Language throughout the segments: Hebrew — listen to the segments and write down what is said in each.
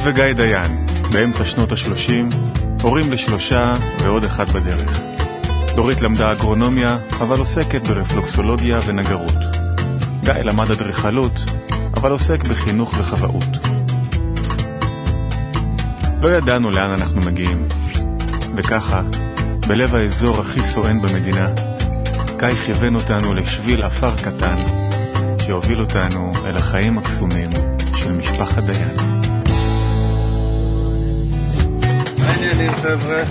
דורית וגיא דיין, באמצע שנות ה-30, הורים לשלושה ועוד אחד בדרך. דורית למדה אגרונומיה, אבל עוסקת ברפלוקסולוגיה ונגרות. גיא למד אדריכלות, אבל עוסק בחינוך וחוואות. לא ידענו לאן אנחנו מגיעים, וככה, בלב האזור הכי סואן במדינה, גיא כיוון אותנו לשביל עפר קטן, שהוביל אותנו אל החיים הקסומים של משפחת דיין. חבר'ה?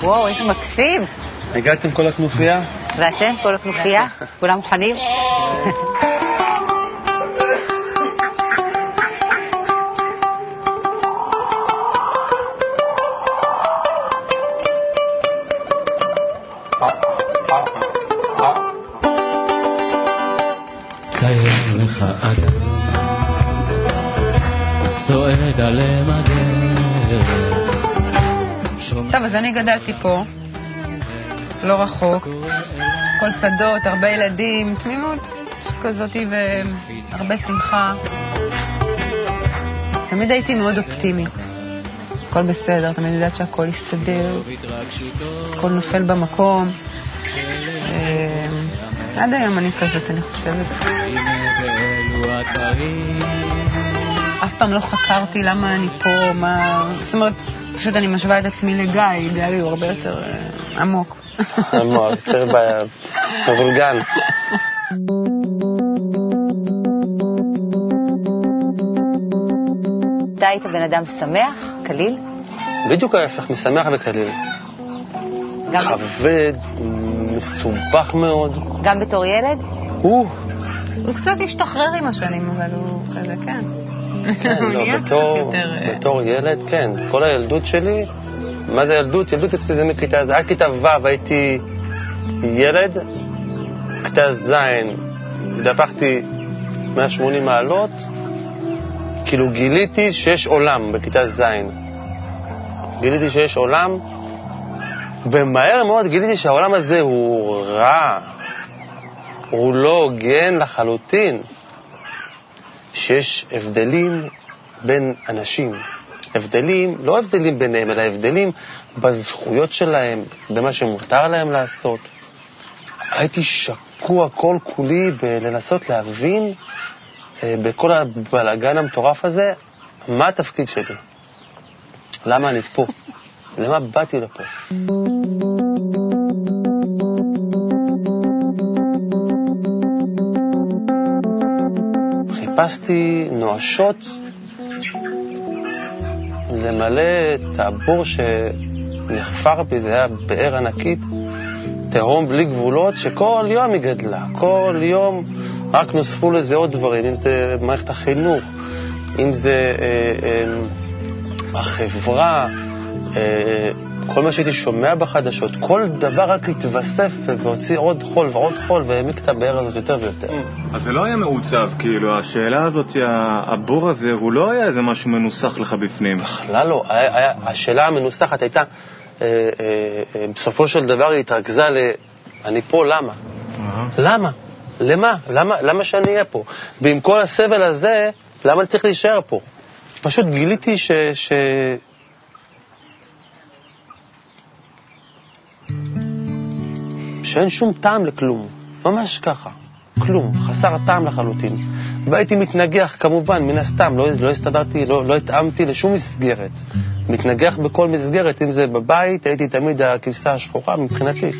וואו, איזה מקסים. הגעתם כל הכנופיה? ואתם, כל הכנופיה? כולם מוכנים? אז אני גדלתי פה, לא רחוק, כל שדות, הרבה ילדים, תמימות כזאתי והרבה שמחה. תמיד הייתי מאוד אופטימית. הכל בסדר, תמיד יודעת שהכל יסתדר, הכל נופל במקום. אה, עד היום אני כזאת, אני חושבת. אף פעם לא חקרתי למה אני פה, מה... זאת אומרת, פשוט אני משווה את עצמי לגיא, גיא הוא הרבה יותר אה, עמוק. המוח, יותר ב- מבולגן. אתה היית בן אדם שמח, קליל? בדיוק ההפך, משמח וקליל. גם, כבד, מסובך מאוד. גם בתור ילד? הוא, הוא קצת השתחרר עם השנים, אבל הוא כזה, כן. כן, לא, בתור, יותר... אה, בתור ילד, כן. כל הילדות שלי, מה זה ילדות? ילדות אצלי זה מכיתה ז', עד כיתה ו' הייתי ילד, כיתה ז' התהפכתי 180 מעלות, כאילו גיליתי שיש עולם בכיתה ז'. גיליתי שיש עולם, ומהר מאוד גיליתי שהעולם הזה הוא רע, הוא לא הוגן לחלוטין. שיש הבדלים בין אנשים. הבדלים, לא הבדלים ביניהם, אלא הבדלים בזכויות שלהם, במה שמותר להם לעשות. הייתי שקוע כל כולי בלנסות להבין אה, בכל הבלגן המטורף הזה, מה התפקיד שלי? למה אני פה? למה באתי לפה? חיפשתי נואשות למלא את הבור שנחפר בי, זה היה באר ענקית, תהום בלי גבולות, שכל יום היא גדלה, כל יום רק נוספו לזה עוד דברים, אם זה מערכת החינוך, אם זה אה, אה, החברה, אה, כל מה שהייתי שומע בחדשות, כל דבר רק התווסף והוציא עוד חול ועוד חול והעמיק את הבאר הזאת יותר ויותר. אז זה לא היה מעוצב, כאילו, השאלה הזאת, הבור הזה, הוא לא היה איזה משהו מנוסח לך בפנים. בכלל לא. היה, היה, השאלה המנוסחת הייתה, אה, אה, אה, בסופו של דבר היא התרכזה ל... אני פה למה? למה? למה? למה, למה שאני אהיה פה? ועם כל הסבל הזה, למה אני צריך להישאר פה? פשוט גיליתי ש... ש... שאין שום טעם לכלום, ממש ככה, כלום, חסר טעם לחלוטין. והייתי מתנגח כמובן, מן הסתם, לא, לא הסתדרתי, לא, לא התאמתי לשום מסגרת. מתנגח בכל מסגרת, אם זה בבית, הייתי תמיד הכבשה השחורה מבחינתי.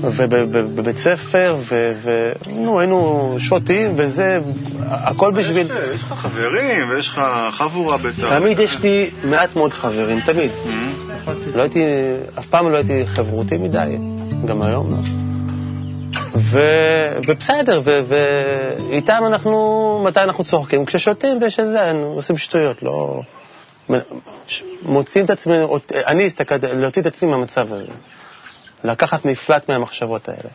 ובבית ספר, ו... ו... נו, היינו שותים, וזה, הכל בשביל... יש, לך חברים ויש לך חבורה בתא. תמיד יש לי מעט מאוד חברים, תמיד. לא הייתי, אף פעם לא הייתי חברותי מדי, גם היום לא. ו... ובסדר, ו... ואיתם אנחנו, מתי אנחנו צוחקים? כששותים ויש איזה, עושים שטויות, לא... מוציאים את עצמנו, אני הסתכלתי, להוציא את עצמי מהמצב הזה. לקחת מפלט מהמחשבות האלה.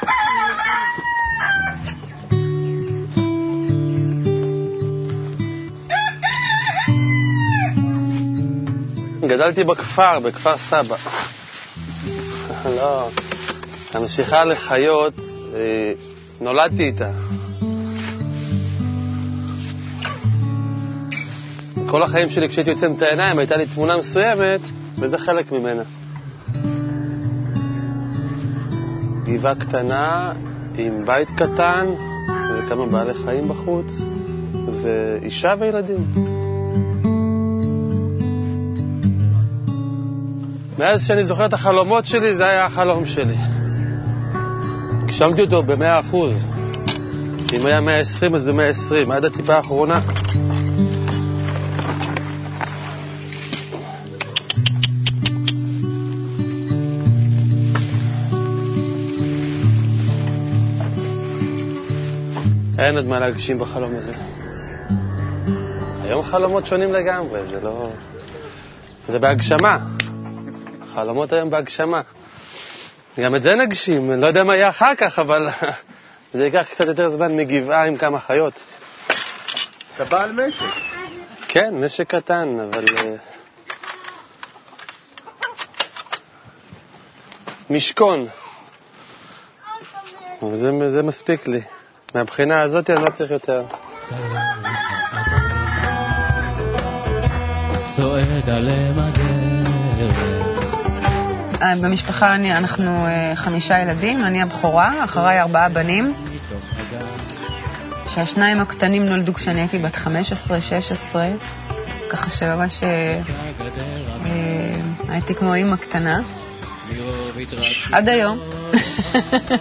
גדלתי בכפר, בכפר סבא. לא, המשיכה לחיות, אה, נולדתי איתה. כל החיים שלי, כשהייתי יוצא את העיניים, הייתה לי תמונה מסוימת, וזה חלק ממנה. גבעה קטנה עם בית קטן וכמה בעלי חיים בחוץ, ואישה וילדים. מאז שאני זוכר את החלומות שלי, זה היה החלום שלי. הגשמתי אותו במאה אחוז. אם היה 120 אז ב-120, עד הטיפה האחרונה. אין עוד מה להגשים בחלום הזה. היום חלומות שונים לגמרי, זה לא... זה בהגשמה. חלומות היום בהגשמה. גם את זה נגשים, אני לא יודע מה יהיה אחר כך, אבל זה ייקח קצת יותר זמן מגבעה עם כמה חיות. אתה בעל משק. כן, משק קטן, אבל... אה, משכון. זה, זה מספיק לי. מהבחינה הזאת אני לא צריך יותר. צועד עליהם הדרך. אה, במשפחה אני, אנחנו אה, חמישה ילדים, אני הבכורה, אחריי ארבעה בנים, שהשניים הקטנים נולדו כשאני הייתי בת 15-16, ככה שממש אה, הייתי כמו אימא קטנה, עד היום.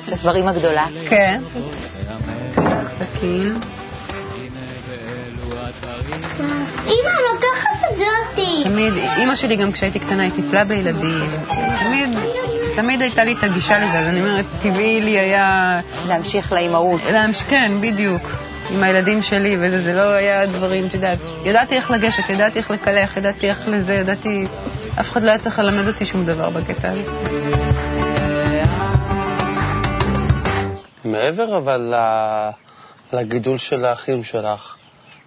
של דברים הגדולה. כן, סכין. תמיד, אימא שלי גם כשהייתי קטנה היא טיפלה בילדים, תמיד, תמיד הייתה לי את הגישה לזה, אז אני אומרת, טבעי לי היה להמשיך לאימהות. להמש... כן, בדיוק. עם הילדים שלי, וזה זה לא היה דברים, את יודעת, ידעתי איך לגשת, ידעתי איך לקלח, ידעתי איך לזה, ידעתי... אף אחד לא היה צריך ללמד אותי שום דבר בקטע הזה. מעבר אבל ל- לגידול של האחים שלך,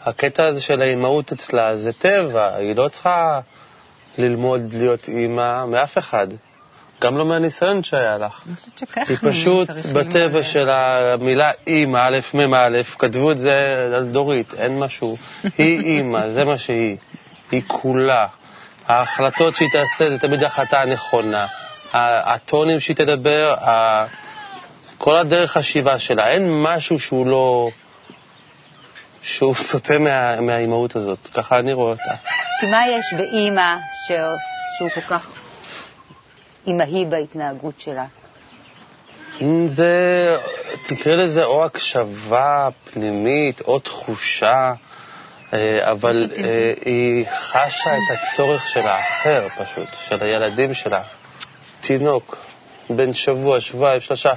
הקטע הזה של האימהות אצלה זה טבע, היא לא צריכה ללמוד להיות אימא מאף אחד, גם לא מהניסיון שהיה לך. אני חושבת שככה היא פשוט בטבע. של המילה אימא, א', מ', א', כתבו את זה על דורית, אין משהו. היא אימא, זה מה שהיא. היא כולה. ההחלטות שהיא תעשה זה תמיד ההחלטה הנכונה. הטונים שהיא תדבר, כל הדרך חשיבה שלה, אין משהו שהוא לא... שהוא סוטה מה, מהאימהות הזאת, ככה אני רואה אותה. כי מה יש באימא ש- שהוא כל כך אימהי בהתנהגות שלה? זה, תקרא לזה או הקשבה פנימית או תחושה, אה, אבל אה, היא חשה את הצורך של האחר פשוט, של הילדים שלה. תינוק, בן שבוע, שבועיים, שלושה.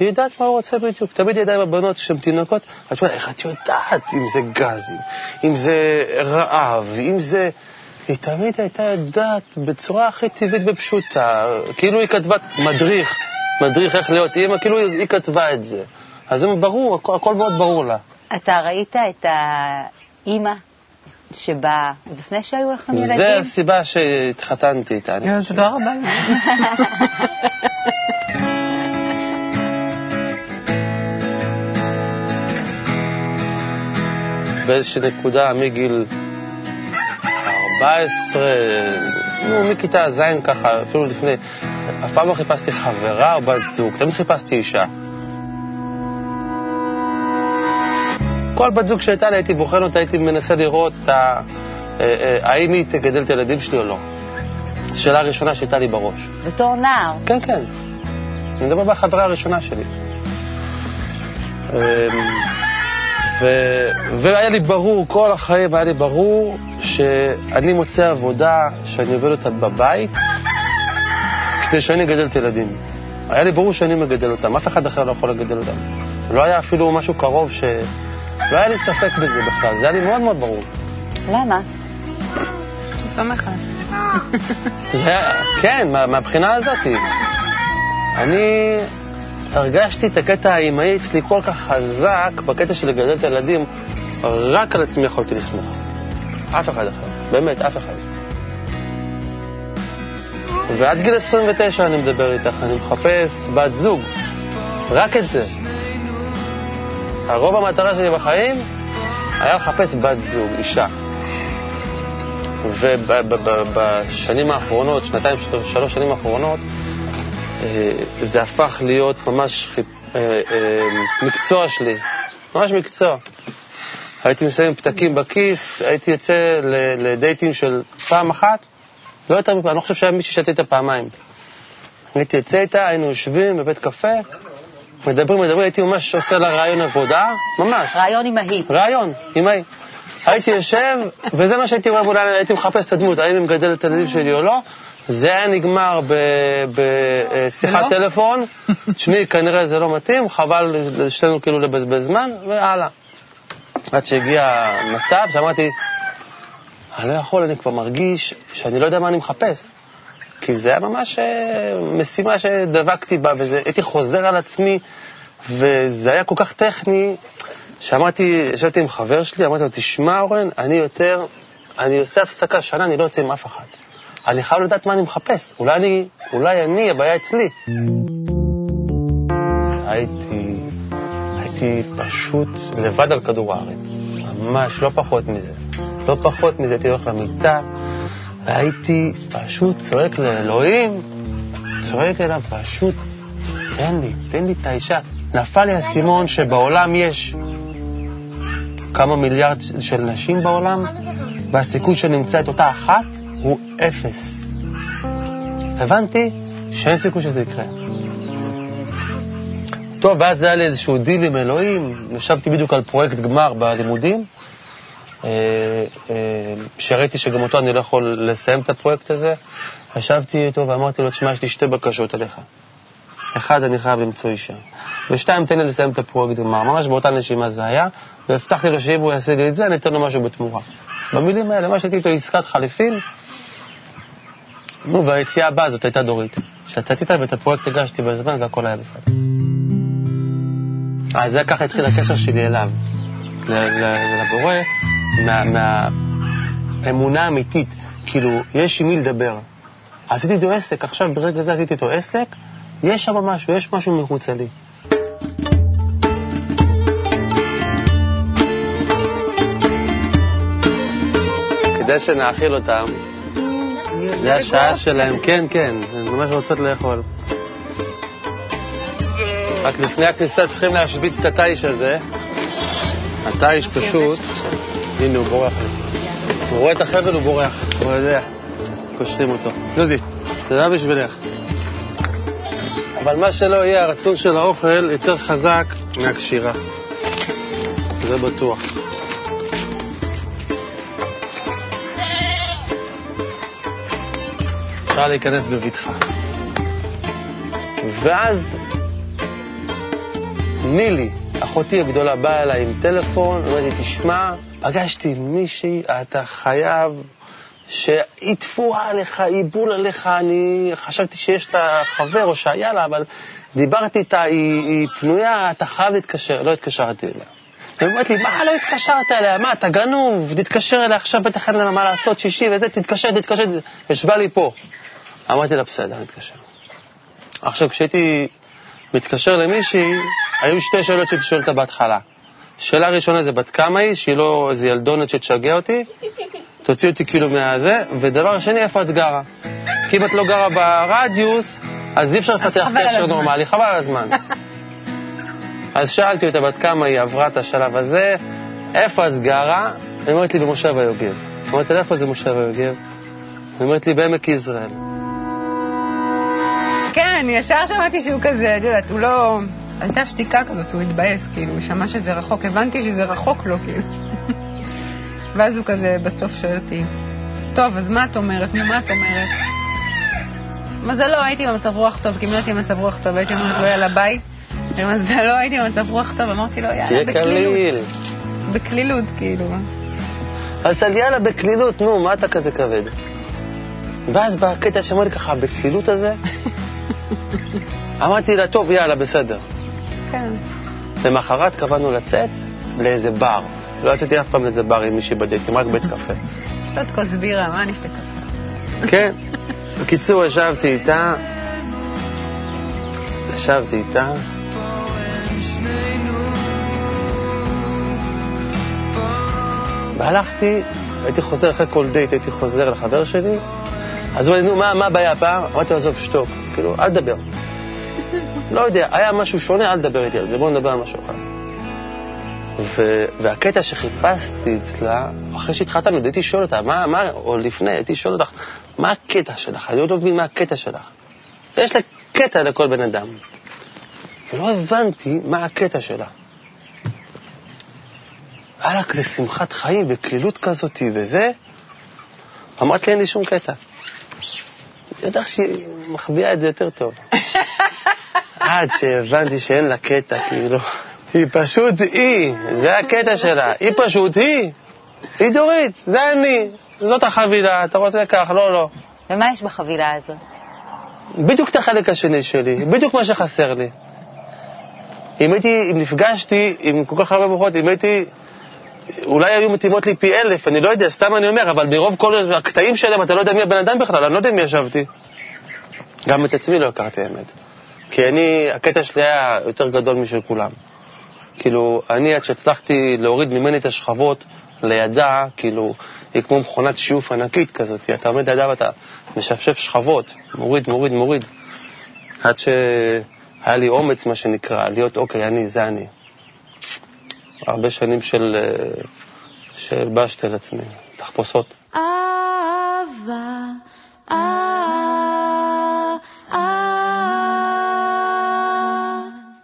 היא יודעת מה הוא רוצה בדיוק. תמיד ידעה עם הבנות שהן תינוקות, את אומרת, איך את יודעת אם זה גזים, אם זה רעב, אם זה... היא תמיד הייתה יודעת בצורה הכי טבעית ופשוטה, כאילו היא כתבה מדריך, מדריך איך להיות אימא, כאילו היא, היא כתבה את זה. אז זה ברור, הכל, הכל מאוד ברור לה. אתה ראית את האימא שבאה עוד לפני שהיו לכם ילדים? זה הסיבה שהתחתנתי איתה. תודה רבה. באיזושהי נקודה מגיל 14, נו, מכיתה ז' ככה, אפילו לפני, אף פעם לא חיפשתי חברה או בת זוג, תמיד חיפשתי אישה. כל בת זוג שהייתה לי הייתי בוחן אותה, הייתי מנסה לראות את ה... אה, אה, האם היא תגדל את הילדים שלי או לא. שאלה הראשונה שהייתה לי בראש. בתור נער. כן, כן. אני מדבר בחברה הראשונה שלי. ו... והיה לי ברור, כל החיים היה לי ברור שאני מוצא עבודה שאני עובד אותה בבית כדי שאני אגדל את הילדים. היה לי ברור שאני מגדל אותם, אף אחד אחר לא יכול לגדל אותם. לא היה אפילו משהו קרוב ש... לא היה לי ספק בזה בכלל, זה היה לי מאוד מאוד ברור. למה? סומך עליך. זה היה, כן, מה, מהבחינה הזאת. אני הרגשתי את הקטע האימהי אצלי כל כך חזק בקטע של לגדל את הילדים, רק על עצמי יכולתי לסמוך. אף אחד אחר, באמת, אף אחד. ועד גיל 29 אני מדבר איתך, אני מחפש בת זוג. רק את זה. הרוב המטרה שלי בחיים היה לחפש בת זוג, אישה. ובשנים האחרונות, שנתיים, של- שלוש שנים האחרונות, זה הפך להיות ממש אה, אה, מקצוע שלי, ממש מקצוע. הייתי מסיים פתקים בכיס, הייתי יוצא לדייטים של פעם אחת, לא יותר מפעם, אני לא חושב שהיה מישהי שיצא איתה פעמיים. הייתי יוצא איתה, היינו יושבים בבית קפה, מדברים, מדברים, הייתי ממש עושה לה רעיון עבודה, ממש. רעיון עם ההיא. רעיון, עם ההיא. הייתי יושב, וזה מה שהייתי רואה, אולי הייתי מחפש את הדמות, האם היא מגדלת את הילדים שלי או לא. זה היה נגמר בשיחת ולא? טלפון, תשמעי, כנראה זה לא מתאים, חבל לשנינו כאילו לבזבז זמן, והלאה. עד שהגיע מצב שאמרתי, אני לא יכול, אני כבר מרגיש שאני לא יודע מה אני מחפש. כי זה היה ממש אה, משימה שדבקתי בה, והייתי חוזר על עצמי, וזה היה כל כך טכני, שאמרתי, ישבתי עם חבר שלי, אמרתי לו, תשמע אורן, אני יותר, אני עושה הפסקה שנה, אני לא יוצא עם אף אחד. אני חייב לדעת מה אני מחפש, אולי אני, אולי אני, הבעיה אצלי. הייתי, הייתי פשוט לבד על כדור הארץ, ממש, לא פחות מזה. לא פחות מזה, הייתי הולך למיטה, והייתי פשוט צועק לאלוהים, צועק אליו פשוט, תן לי, תן לי את האישה. נפל לי האסימון שבעולם יש כמה מיליארד של נשים בעולם, והסיכוי שנמצא את אותה אחת הוא אפס. הבנתי שאין סיכוי שזה יקרה. טוב, ואז היה לי איזשהו דיל עם אלוהים, ישבתי בדיוק על פרויקט גמר בלימודים, אה, אה, שראיתי שגם אותו אני לא יכול לסיים את הפרויקט הזה, ישבתי איתו ואמרתי לו, תשמע, יש לי שתי בקשות אליך. אחד, אני חייב למצוא אישה. ושתיים, תן לי לסיים את הפרויקט גמר. ממש באותה נשימה זה היה, והבטחתי לו שאם הוא יעשה לי את זה, אני אתן לו משהו בתמורה. במילים האלה, מה שהייתי איתו עסקת חליפין, נו, והיציאה הבאה זאת הייתה דורית. שיצאתי איתה ואת הפרויקט הגשתי בזמן והכל היה בסדר. אז זה ככה התחיל הקשר שלי אליו, לבורא, מה- מהאמונה האמיתית. כאילו, יש עם מי לדבר. עשיתי איתו עסק, עכשיו ברגע זה עשיתי איתו עסק, יש שם משהו, יש משהו מחוצה לי. כדי שנאכיל אותם, זה השעה שלהם, כן, כן, הן ממש רוצות לאכול. רק לפני הכניסה צריכים להשביץ את התיש הזה. התיש פשוט, הנה הוא בורח. הוא רואה את החבל, הוא בורח, הוא יודע. קושרים אותו. זה לא בשבילך. אבל מה שלא יהיה, הרצון של האוכל יותר חזק מהקשירה. זה בטוח. אפשר להיכנס בבטחה. ואז נילי, אחותי הגדולה, באה אליי עם טלפון, אומרת לי, תשמע, פגשתי מישהי, אתה חייב שיטפו עליך, ייבול עליך, אני חשבתי שיש לה חבר או שהיה לה, אבל דיברתי איתה, היא, היא פנויה, אתה חייב להתקשר, לא התקשרתי אליה. היא אומרת לי, מה לא התקשרת אליה? מה, אתה גנוב, תתקשר אליה עכשיו, בטח אין לה מה לעשות, שישי וזה, תתקשר, תתקשר. ישבה לי פה. אמרתי לה, בסדר, נתקשר. עכשיו, כשהייתי מתקשר למישהי, היו שתי שאלות שהייתי שואל אותה בהתחלה. שאלה ראשונה זה בת כמה היא, שהיא לא איזה ילדונת שתשגע אותי, תוציא אותי כאילו מהזה, ודבר שני, איפה את גרה? כי אם את לא גרה ברדיוס, אז אי אפשר לפתח קשר. נורמלי, חבל על הזמן. אז שאלתי אותה בת כמה היא עברה את השלב הזה, איפה את גרה? היא אומרת לי במושב היוגב. אמרתי לה, איפה זה מושב היוגב? היא אומרת לי, בעמק יזרעאל. כן, ישר שמעתי שהוא כזה, את יודעת, הוא לא... הייתה שתיקה כזאת, הוא התבאס, כאילו, הוא שמע שזה רחוק, הבנתי שזה רחוק לו, כאילו. ואז הוא כזה בסוף שואל אותי, טוב, אז מה את אומרת? נו, מה את אומרת? מזלו, הייתי במצב רוח טוב, כי אם לא הייתי במצב רוח טוב, הייתי אומרת לו, יאללה, ביי. ומזלו, הייתי במצב רוח טוב, אמרתי לו, יאללה, בקלילות. קליל. בקלילות, כאילו. אז יאללה, בקלילות, נו, מה אתה כזה כבד? ואז בקטע שאמר לי ככה, בקלילות הזה, אמרתי לה, טוב, יאללה, בסדר. כן. למחרת קבענו לצאת לאיזה בר. לא יצאתי אף פעם לאיזה בר עם מישהי בדייטים, רק בית קפה. שתות כוס בירה, מה אני אשתה קפה? כן. בקיצור, ישבתי איתה, ישבתי איתה, והלכתי הייתי חוזר אחרי כל דייט, הייתי חוזר לחבר שלי, אז הוא אומר, נו, מה הבעיה הפעם? אמרתי לו, עזוב, שתוק, כאילו, אל תדבר. לא יודע, היה משהו שונה, אל תדבר איתי על זה, בואו נדבר על משהו אחר. ו- והקטע שחיפשתי אצלה, אחרי שהתחתנו, הייתי שואל אותה, מה, מה, או לפני, הייתי שואל אותך, מה הקטע שלך? אני עוד לא מבין מה הקטע שלך. יש לה קטע לכל בן אדם. ולא הבנתי מה הקטע שלה. היה לה כזה שמחת חיים וקלילות כזאת וזה. אמרת לי, אין לי שום קטע. אני יודע שהיא מחביאה את זה יותר טוב. עד שהבנתי שאין לה קטע, כאילו. היא פשוט היא, זה הקטע שלה. היא פשוט היא. היא דורית, זה אני. זאת החבילה, אתה רוצה כך, לא, לא. ומה יש בחבילה הזאת? בדיוק את החלק השני שלי, בדיוק מה שחסר לי. אם הייתי, אם נפגשתי עם כל כך הרבה בחורות, אם הייתי, אולי היו מתאימות לי פי אלף, אני לא יודע, סתם אני אומר, אבל מרוב כל הקטעים שלהם אתה לא יודע מי הבן אדם בכלל, אני לא יודע מי ישבתי. גם את עצמי לא הכרתי, האמת. כי אני, הקטע שלי היה יותר גדול משל כולם. כאילו, אני, עד שהצלחתי להוריד ממני את השכבות לידה, כאילו, היא כמו מכונת שיוף ענקית כזאת, אתה עומד לידה ואתה משפשף שכבות, מוריד, מוריד, מוריד. עד שהיה לי אומץ, מה שנקרא, להיות, אוקיי, אני, זה אני. הרבה שנים של, אה, שהלבשתי על עצמי, תחפושות. אהבה, אה, אה.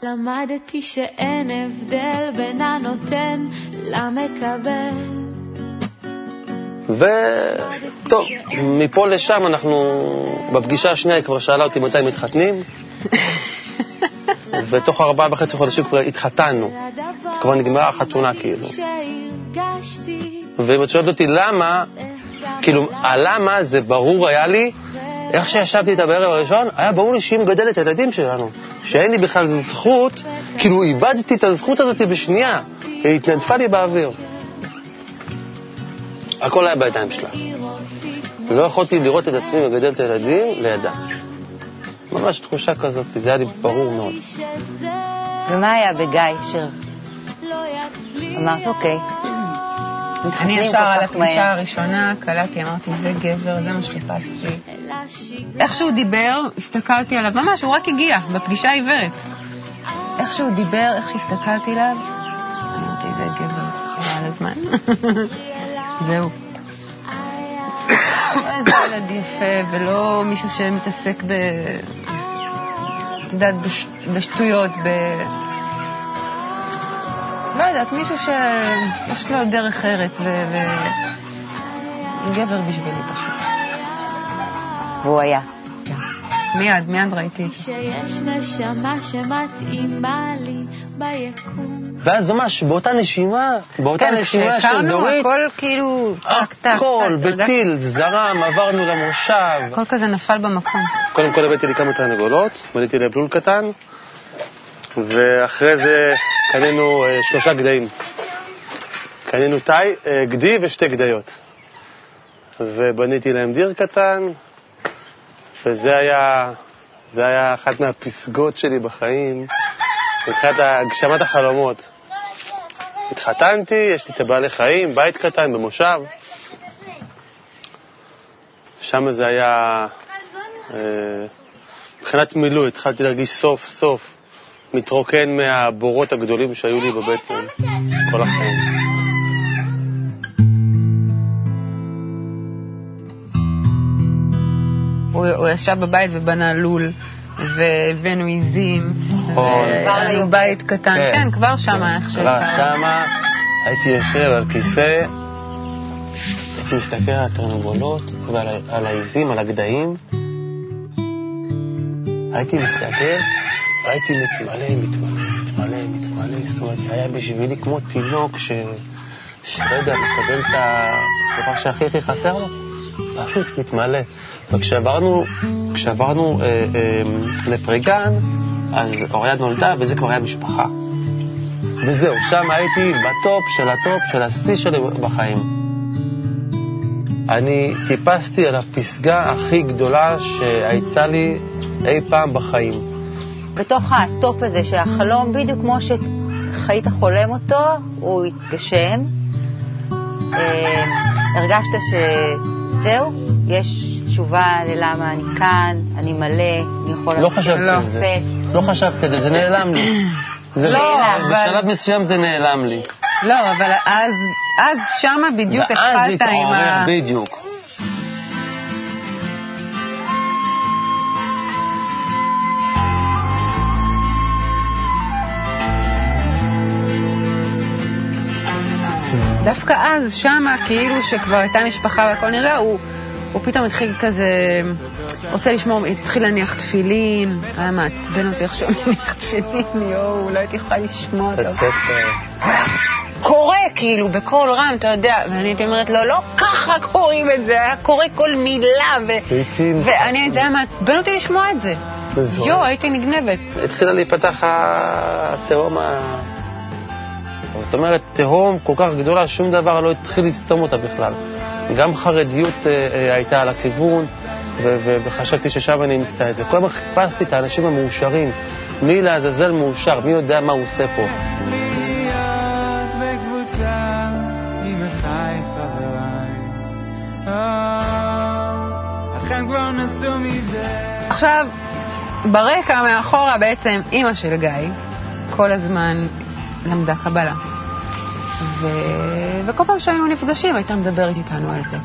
למדתי שאין הבדל בין הנותן למקבל. וטוב, מפה לשם אנחנו, בפגישה השנייה היא כבר שאלה אותי מתי מתחתנים, ותוך ארבעה וחצי חודשים כבר התחתנו, כבר נגמרה החתונה כאילו. ואם את שואלת אותי למה, כאילו, הלמה זה ברור היה לי, איך שישבתי איתה בערב הראשון, היה ברור לי שהיא מגדלת את הילדים שלנו. שאין לי בכלל זכות, כאילו איבדתי את הזכות הזאת בשנייה, היא התנדפה לי באוויר. הכל היה בידיים שלה. לא יכולתי לראות את עצמי מגדל את הילדים לידה. ממש תחושה כזאת, זה היה לי ברור מאוד. ומה היה בגיא יצליח אמרת, אוקיי, אני ישר על מהר. הראשונה קלטתי, אמרתי, זה גבר, זה מה שחיפשתי. איך שהוא דיבר, הסתכלתי עליו, ממש, הוא רק הגיע, בפגישה העיוורת. איך שהוא דיבר, איך שהסתכלתי עליו, אמרתי, זה גבר, חבל על הזמן. זהו. לא איזה ילד יפה, ולא מישהו שמתעסק ב... את יודעת, בש... בשטויות, ב... יודעת, מישהו שיש לו דרך ארץ, ו... ו... גבר בשבילי פשוט. והוא היה. מיד, מיד ראיתי. שיש נשמה שמתאימה לי ביקום. ואז ממש באותה נשימה, באותה כן, נשימה של דורית, הכל כאילו, טק, טק, הכל בטיל, זרם, עברנו למושב. הכל כזה נפל במקום. קודם כל הבאתי לי כמה תרנגולות, בניתי להם לול קטן, ואחרי זה קנינו אה, שלושה גדיים. קנינו תאי, אה, גדי ושתי גדיות. ובניתי להם דיר קטן, וזה היה, זה היה אחת מהפסגות שלי בחיים, מבחינת הגשמת החלומות. התחתנתי, יש לי את הבעלי חיים, בית קטן במושב. שם זה היה, אה, מבחינת מילוי, התחלתי להרגיש סוף סוף מתרוקן מהבורות הגדולים שהיו לי בבטן כל החיים. הוא, הוא ישב בבית ובנה לול, והבאנו עיזים, נכון. והיה בית קטן, כן. כן, כבר שם איך כבר שהכרנו. שמה הייתי יושב על כיסא, הייתי מסתכל על התרנגולות ועל העיזים, על הגדיים. הייתי מסתכל, והייתי מתמלא, מתמלא, מתמלא, מתמלא. זאת אומרת, זה היה בשבילי כמו תינוק ש... שלא יודע, מקבל את הדבר שהכי הכי חסר לו, פשוט מתמלא. וכשעברנו כשעברנו אה, אה, לפריגן, אז אוריה נולדה וזה כבר היה משפחה. וזהו, שם הייתי בטופ של הטופ של השיא שלי בחיים. אני טיפסתי על הפסגה הכי גדולה שהייתה לי אי פעם בחיים. בתוך הטופ הזה של החלום, בדיוק כמו שהיית חולם אותו, הוא התגשם. אה, הרגשת שזהו? יש תשובה ללמה אני כאן, אני מלא, אני יכול לא חשבתי לא. על זה. לא חשבתי על זה, זה נעלם לי. לא, אבל- בשלב מסוים זה נעלם לי. לא, אבל אז, אז שמה בדיוק ואז התחלת עם התעורר, ה... בדיוק. דווקא אז, שמה, כאילו שכבר הייתה משפחה והכל נרגע, הוא, הוא פתאום התחיל כזה, רוצה לשמור, התחיל להניח תפילין, היה מעצבן אותי עכשיו להניח תפילין, יואו, לא הייתי יכולה לשמוע אותו. אה, קורא, כאילו, בקול רם, אתה יודע, ואני הייתי אומרת לו, לא ככה קוראים את זה, היה קורא כל מילה, ו... ואני, זה היה מעצבן אותי לשמוע את זה. יואו, הייתי נגנבת. התחילה להיפתח התהום ה... זאת אומרת, תהום כל כך גדולה, שום דבר לא התחיל לסתום אותה בכלל. גם חרדיות אה, אה, הייתה על הכיוון, ו- ו- וחשבתי ששם אני אמצא את זה. כל הזמן חיפשתי את האנשים המאושרים. מי לעזאזל מאושר? מי יודע מה הוא עושה פה? עכשיו, ברקע מאחורה בעצם אימא של גיא כל הזמן למדה קבלה. ו... וכל פעם שהיינו נפגשים הייתה מדברת איתנו על זה.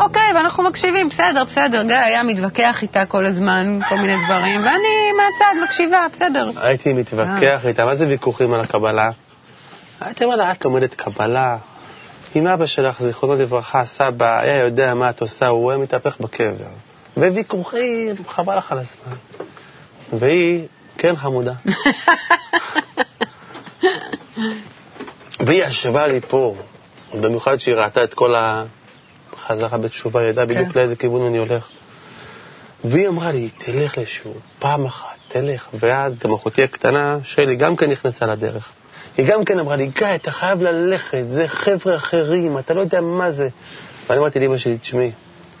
אוקיי, ואנחנו מקשיבים, בסדר, בסדר. גיא היה מתווכח איתה כל הזמן, כל מיני דברים, ואני מהצד מקשיבה, בסדר. הייתי מתווכח איתה, מה זה ויכוחים על הקבלה? הייתי אומר לה, את לומדת קבלה. אם אבא שלך, זיכרונו לברכה, סבא, היה יודע מה את עושה, הוא היה מתהפך בקבר. וויכוחים, חבל לך על הזמן. והיא, כן חמודה. והיא ישבה לי פה, במיוחד שהיא ראתה את כל החזרה בתשובה, היא ידעה בדיוק כן. לאיזה כיוון אני הולך. והיא אמרה לי, תלך לשיעור, פעם אחת, תלך. ואז גם אחותי הקטנה, שלי, גם כן נכנסה לדרך. היא גם כן אמרה לי, גיא, אתה חייב ללכת, זה חבר'ה אחרים, אתה לא יודע מה זה. ואני אמרתי לאמא שלי, תשמעי,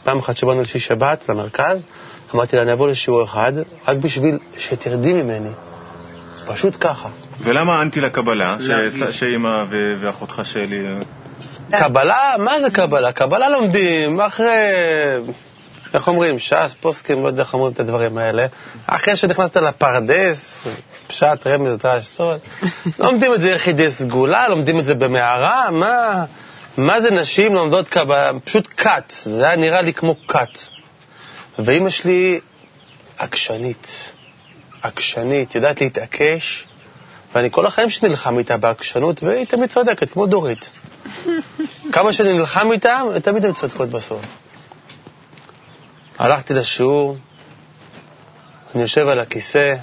פעם אחת שבאנו לשישי שבת למרכז, אמרתי לה, אני אבוא לשיעור אחד, רק בשביל שתרדי ממני. פשוט ככה. ולמה אנטי לקבלה, ש- שאימא ואחותך שלי... קבלה? מה זה קבלה? קבלה לומדים אחרי, איך אומרים, ש"ס, פוסקים, לא יודע איך אומרים את הדברים האלה. אחרי שנכנסת לפרדס, פשט, רמז, דרש, סוד, לומדים את זה יחידי סגולה, לומדים את זה במערה, מה, מה זה נשים לומדות קבלה? פשוט כת, זה היה נראה לי כמו כת. ואימא שלי עקשנית, עקשנית, יודעת להתעקש, ואני כל החיים שלי נלחם איתה בעקשנות, והיא תמיד צודקת, כמו דורית. כמה שאני נלחם איתם, תמיד הן צודקות בסוף. הלכתי לשיעור, אני יושב על הכיסא,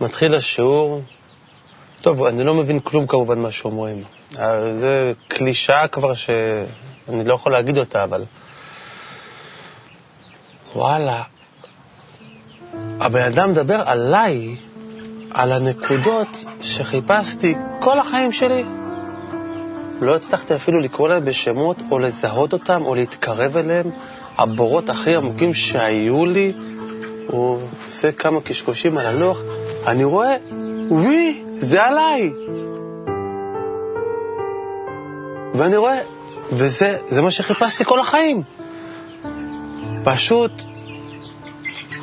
מתחיל השיעור, טוב, אני לא מבין כלום כמובן מה שאומרים. אה, זה קלישאה כבר שאני לא יכול להגיד אותה, אבל... וואלה, הבן אדם מדבר עליי, על הנקודות שחיפשתי כל החיים שלי. לא הצלחתי אפילו לקרוא להם בשמות, או לזהות אותם, או להתקרב אליהם. הבורות הכי עמוקים שהיו לי, הוא עושה כמה קשקושים על הלוח, אני רואה, וואי, זה עליי. ואני רואה, וזה זה מה שחיפשתי כל החיים. פשוט,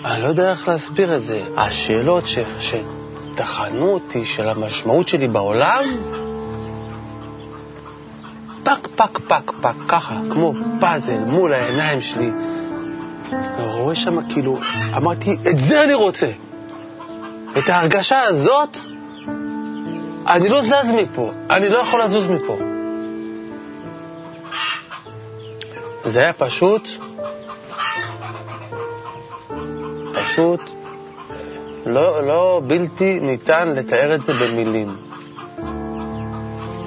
אני לא יודע איך להסביר את זה. השאלות ש, שטחנו אותי של המשמעות שלי בעולם, פק, פק, פק, פק, ככה, כמו פאזל מול העיניים שלי. אני רואה שם כאילו, אמרתי, את זה אני רוצה. את ההרגשה הזאת, אני לא זז מפה, אני לא יכול לזוז מפה. זה היה פשוט, פשוט לא, לא בלתי ניתן לתאר את זה במילים.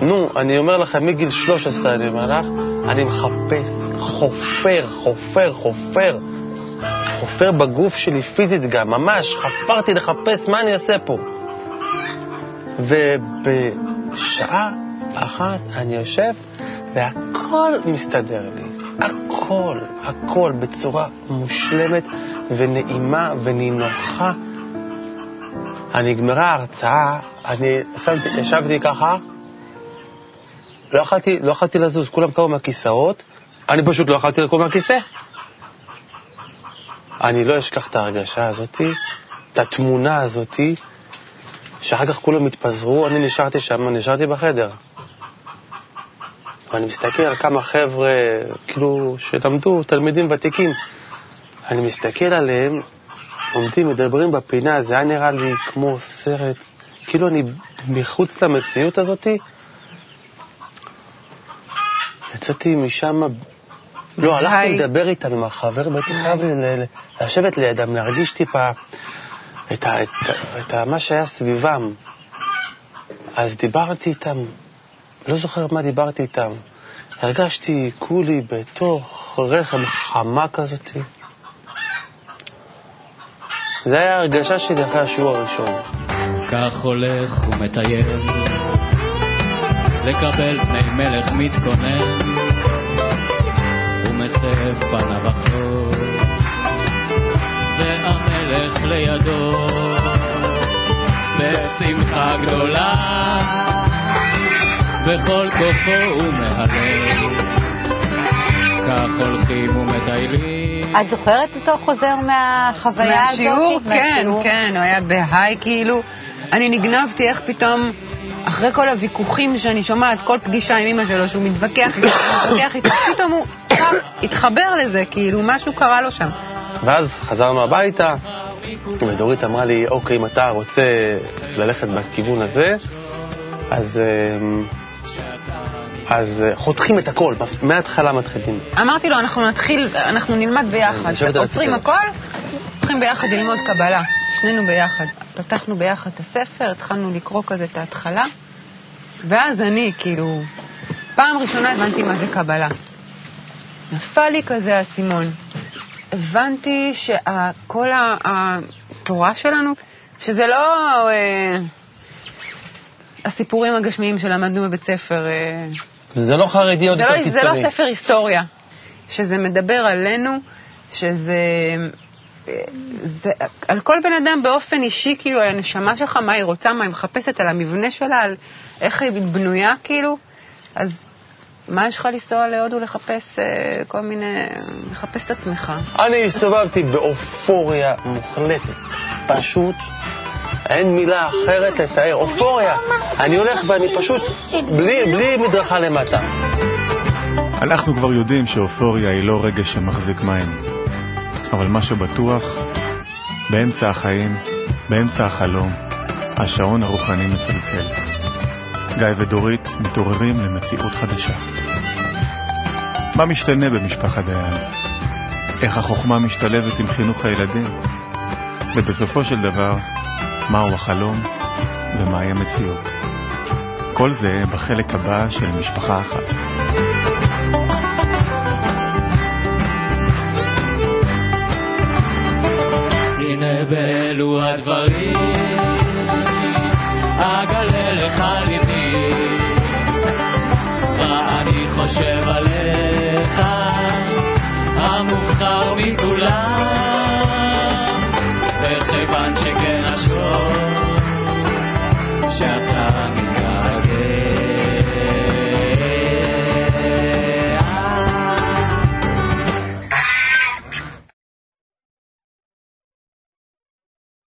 נו, אני אומר לכם, מגיל 13 אני אומר לך, אני מחפש, חופר, חופר, חופר, חופר בגוף שלי פיזית גם, ממש, חפרתי לחפש מה אני עושה פה. ובשעה אחת אני יושב והכל מסתדר לי, הכל, הכל בצורה מושלמת ונעימה ונינוחה. נגמרה ההרצאה, אני שמתי, ישבתי ככה, לא יכלתי, לא יכלתי לזוז, כולם קמו מהכיסאות, אני פשוט לא יכלתי לקום מהכיסא. אני לא אשכח את ההרגשה הזאתי, את התמונה הזאתי, שאחר כך כולם התפזרו, אני נשארתי שם, נשארתי בחדר. ואני מסתכל על כמה חבר'ה, כאילו, שלמדו, תלמידים ותיקים. אני מסתכל עליהם, עומדים, מדברים בפינה, זה היה נראה לי כמו סרט, כאילו אני מחוץ למציאות הזאתי. יצאתי משם, לא, הלכתי. לדבר איתם, עם החבר, והייתי חייב לשבת לידם, להרגיש טיפה את, ה, את, את ה, מה שהיה סביבם. אז דיברתי איתם, לא זוכר מה דיברתי איתם. הרגשתי כולי בתוך רחם חמה כזאתי. זה היה ההרגשה שלי אחרי השיעור הראשון. כך הולך ומטייל, לקבל פני מלך מתכונן, ומסב פניו אחור, והמלך לידו, בשמחה גדולה, בכל כוחו הוא מהלל, כך הולכים ומטיילים. את זוכרת אותו חוזר מהחוויה הזאת? מהשיעור? כן, מהשיעור? כן, הוא היה בהיי כאילו. אני נגנבתי איך פתאום, אחרי כל הוויכוחים שאני שומעת, כל פגישה עם אמא שלו, שהוא מתווכח איתה, מתווכח איתה, פתאום הוא התחבר לזה, כאילו, משהו קרה לו שם. ואז חזרנו הביתה, ודורית אמרה לי, אוקיי, אם אתה רוצה ללכת בכיוון הזה, אז, אמ, אז אה, חותכים את הכל, מההתחלה מתחילים. אמרתי לו, אנחנו נתחיל, אנחנו נלמד ביחד. עוצרים. הכל, הולכים ביחד ללמוד קבלה. שנינו ביחד. פתחנו ביחד את הספר, התחלנו לקרוא כזה את ההתחלה, ואז אני, כאילו, פעם ראשונה הבנתי מה זה קבלה. נפל לי כזה האסימון. הבנתי שכל התורה שלנו, שזה לא אה, הסיפורים הגשמיים שלמדנו בבית ספר, אה, זה לא חרדי עוד זה יותר לא, זה קיצוני. לא ספר היסטוריה, שזה מדבר עלינו, שזה... זה, על כל בן אדם באופן אישי, כאילו, על הנשמה שלך, מה היא רוצה, מה היא מחפשת, על המבנה שלה, על איך היא בנויה, כאילו. אז מה יש לך לנסוע להודו לחפש אה, כל מיני... לחפש את עצמך? אני הסתובבתי באופוריה מוחלטת. פשוט, אין מילה אחרת לתאר. אופוריה. אני הולך ואני פשוט, בלי, בלי מדרכה למטה. אנחנו כבר יודעים שאופוריה היא לא רגש שמחזיק מים. אבל מה שבטוח, באמצע החיים, באמצע החלום, השעון הרוחני מצלצל. גיא ודורית מתעוררים למציאות חדשה. מה משתנה במשפחת דיין? איך החוכמה משתלבת עם חינוך הילדים? ובסופו של דבר, מהו החלום ומהי המציאות. כל זה בחלק הבא של משפחה אחת. הנה באלו המובחר מכולם וכיוון שכן Shabbat.